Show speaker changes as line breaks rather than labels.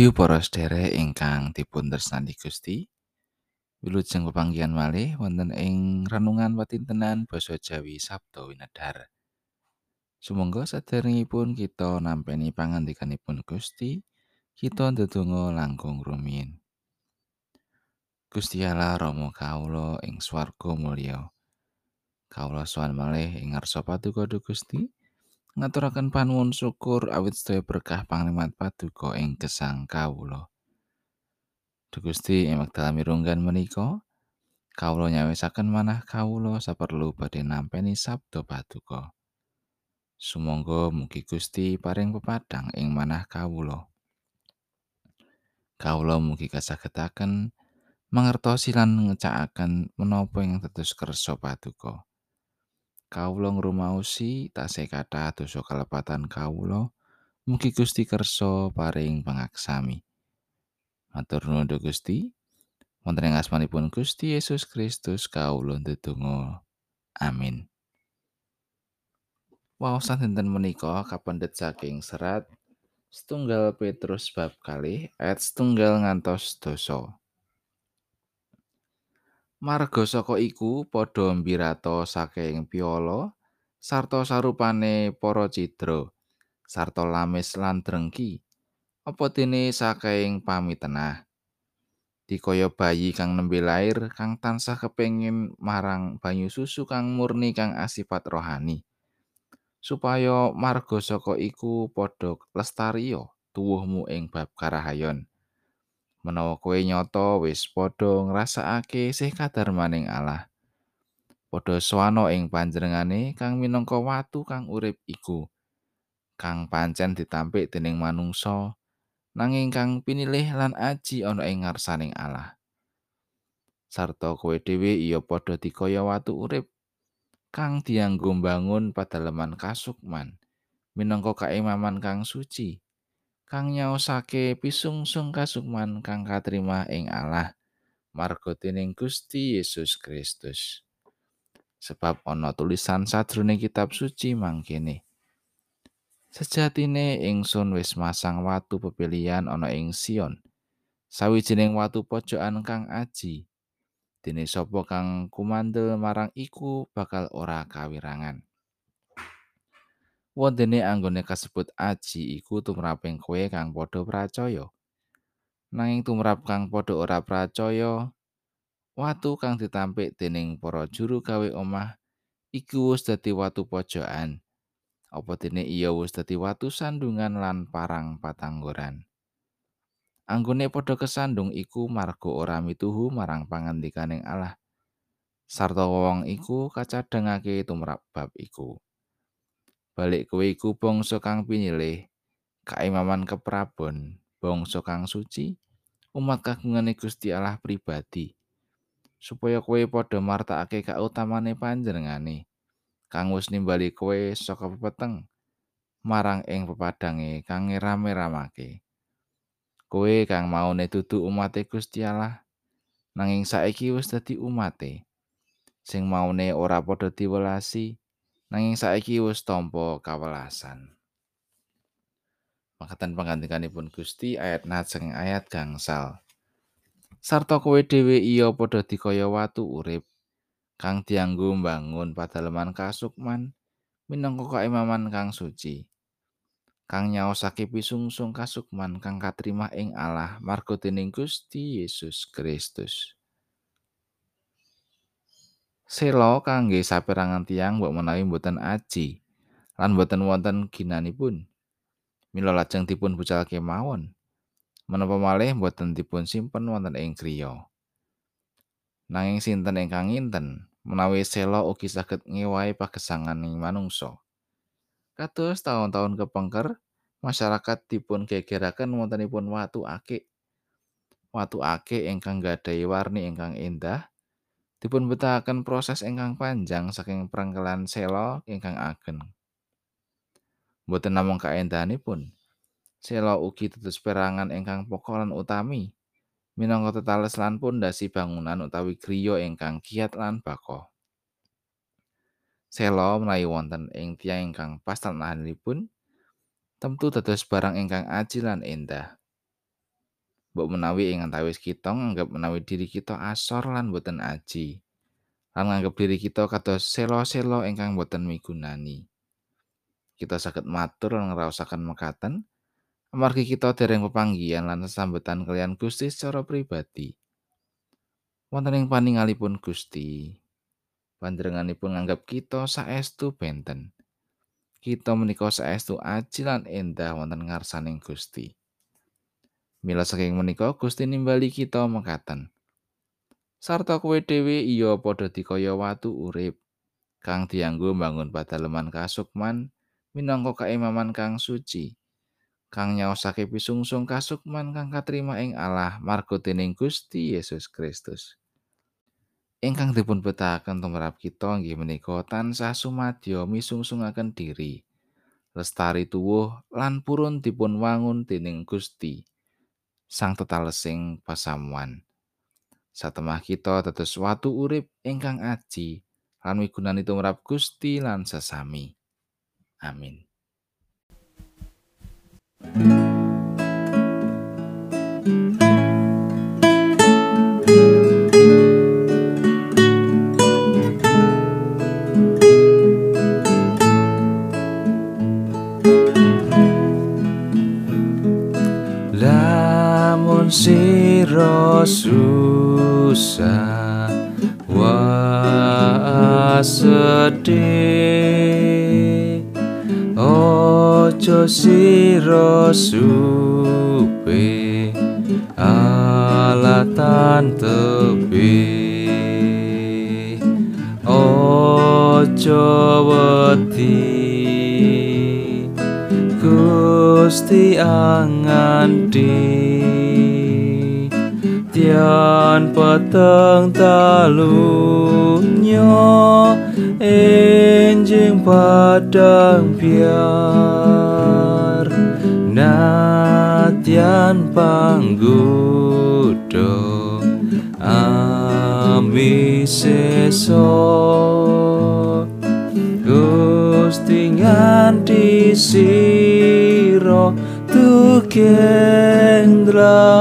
Rahayu para sedherek ingkang dipun tresnani Gusti. Wilujeng pepanggihan malih wonten ing renungan watintenan basa Jawi Sabda Winedhar. Sumangga sadèrèngipun kita nampi pangandikanipun Gusti, kita ndedonga langkung rumiyin. Gusti Allah Rama kawula ing swarga mulya. Kawula sowan malih ing ngarsa paduka Gusti. Ngaturaken panuwun syukur awit sedaya berkah pangrimat paduka ing gesang kawula. Gusti ing wekdal mirunggan menika kawula nyawisaken manah kawula saperlu badhe nampi sabda paduka. Sumangga mugi Gusti paring pepadang ing manah kawula. Kawula mugi kasagetaken mangertosi lan ngecakaken menapa ing tetes kersa paduka. Kawula ngrumaosi tasih kathah dosa kalepatan kawula. Mugi Gusti kersa paring pangaksami. Matur nuwun Gusti. Wonten ing asmanipun Gusti Yesus Kristus kawula ndedonga. Amin. Waosan dinten menika kapendet saking serat setunggal Petrus bab kali ayat setunggal ngantos dosa Marga saka iku padha mbirato saking piala sarta sarupane para cidra sarta lamis lan drengki. Apa dene saking pamitenah? Dikaya bayi kang nembe lair kang tansah kepengin marang banyu susu kang murni kang asipat rohani. Supaya marga saka iku padha lestariya tuwuhmu ing bab karahayon menawa kowe nyoto wis padha ngrasakake sih kadar maning Allah. Padha swano ing panjenengane kang minangka watu kang urip iku. Kang pancen ditampik dening manungsa nanging kang pinilih lan aji ana ing ngarsaning Allah. Sarta kowe dhewe iya padha dikaya watu urip kang dianggo mbangun padaleman kasukman minangka kaimaman kang suci. Kang nyaosake pisungsung kasukman kang katrima ing Allah marga dening Gusti Yesus Kristus. Sebab ana tulisan sadurunge kitab suci mangkene. Sejatine ingsun wis masang watu pepilian ana ing Sion. Sawijining watu pojokan kang aji. Dene sapa kang kumandel marang iku bakal ora kawirangan. Wondene anggone kasebut aji iku tumraping kowe kang padha percaya. Nanging tumrap kang padha ora percaya, watu kang ditampik dening para juru gawe omah iku wis dadi watu pojokan. Apa dene iya wis dadi watu sandungan lan parang patanggoran. Anggone padha kesandung iku marga ora mituhu marang pangandikaning Allah. Sarta wong iku kacadhangake tumrap bab iku. Balik kowe iku bangsa kang pinilih kaimaman keprabon bangsa kang suci umat kagungane Gusti Allah pribadi. Supaya kowe padha martakake kautamane panjenengane kang wis nimbali kowe saka pepeteng marang ing pepadange kang rame-ramake. Kowe kang maune dudu umate Gusti Allah nanging saiki wis dadi umate. Sing maune ora padha diwelasi nanging saiki wis tampa kawelasan. Makatan panggantikanipun Gusti ayat najeng ayat gangsal. Sarta kowe dhewe iya padha dikaya watu urip kang dianggo mbangun padaleman kasukman minangka kaimaman kang suci. Kang nyaosake pisungsung kasukman kang katrima ing Allah marga dening Gusti Yesus Kristus. Sela kangge saperangan tiang mbok menawi mboten aji lan mboten wonten ginanipun. Mila lajeng dipun bucalke mawon. Menapa malih mboten dipun simpen wonten ing griya. Nanging sinten ingkang nginten menawi sela ugi saged ngewahi pagesangan manungsa. Kados taun-taun kepengker, masyarakat dipun gegeraken wontenipun watu akik. Watu akik ingkang gadhahi warni ingkang endah dipun betahaken proses ingkang panjang saking prengkelan sela ingkang ageng. Mboten namung kaendahanipun, sela ugi tetes perangan ingkang pokok lan utami minangka tetales lan pondasi bangunan utawi griya ingkang kiat lan bako. Sela menawi wonten ing tiyang ingkang pas tenahanipun, tentu dados barang ingkang aji lan endah. Mbok menawi ing antawis kita nganggep menawi diri kita asor lan boten aji lan nganggep diri kita kados selo-selo ingkang boten migunani. Kita saged matur lan ngraosaken mekaten amargi kita dereng pepanggihan lan sesambetan kalian Gusti secara pribadi. Wonten ing paningalipun Gusti panjenenganipun nganggep kita saestu benten. Kita menika saestu aji lan endah wonten ngarsaning Gusti Mila saking menika Gusti nimbali kita mekaten. Sarta kowe dhewe iya padha dikaya watu urip kang dianggo mbangun padaleman kasukman minangka kaimaman kang suci. Kang nyaosake pisungsung kasukman kang katrima ing Allah marga dening Gusti Yesus Kristus. Ingkang dipun betahaken tumrap kita inggih menika tansah sumadyo misungsungaken diri. Lestari tuwuh lan purun dipun wangun dening Gusti. Sang tetalesing pasamuan. Satemah kita dados watu urip ingkang aji lan migunani tumrap Gusti lan sesami. Amin. Sira susah wa sedih. Ojo sira supe alatan tebi ojo wedi Gusti angan Tian peteng talunya enjing padang biar. Natian panggudo ami seso. Gusti nganti siro tu kendra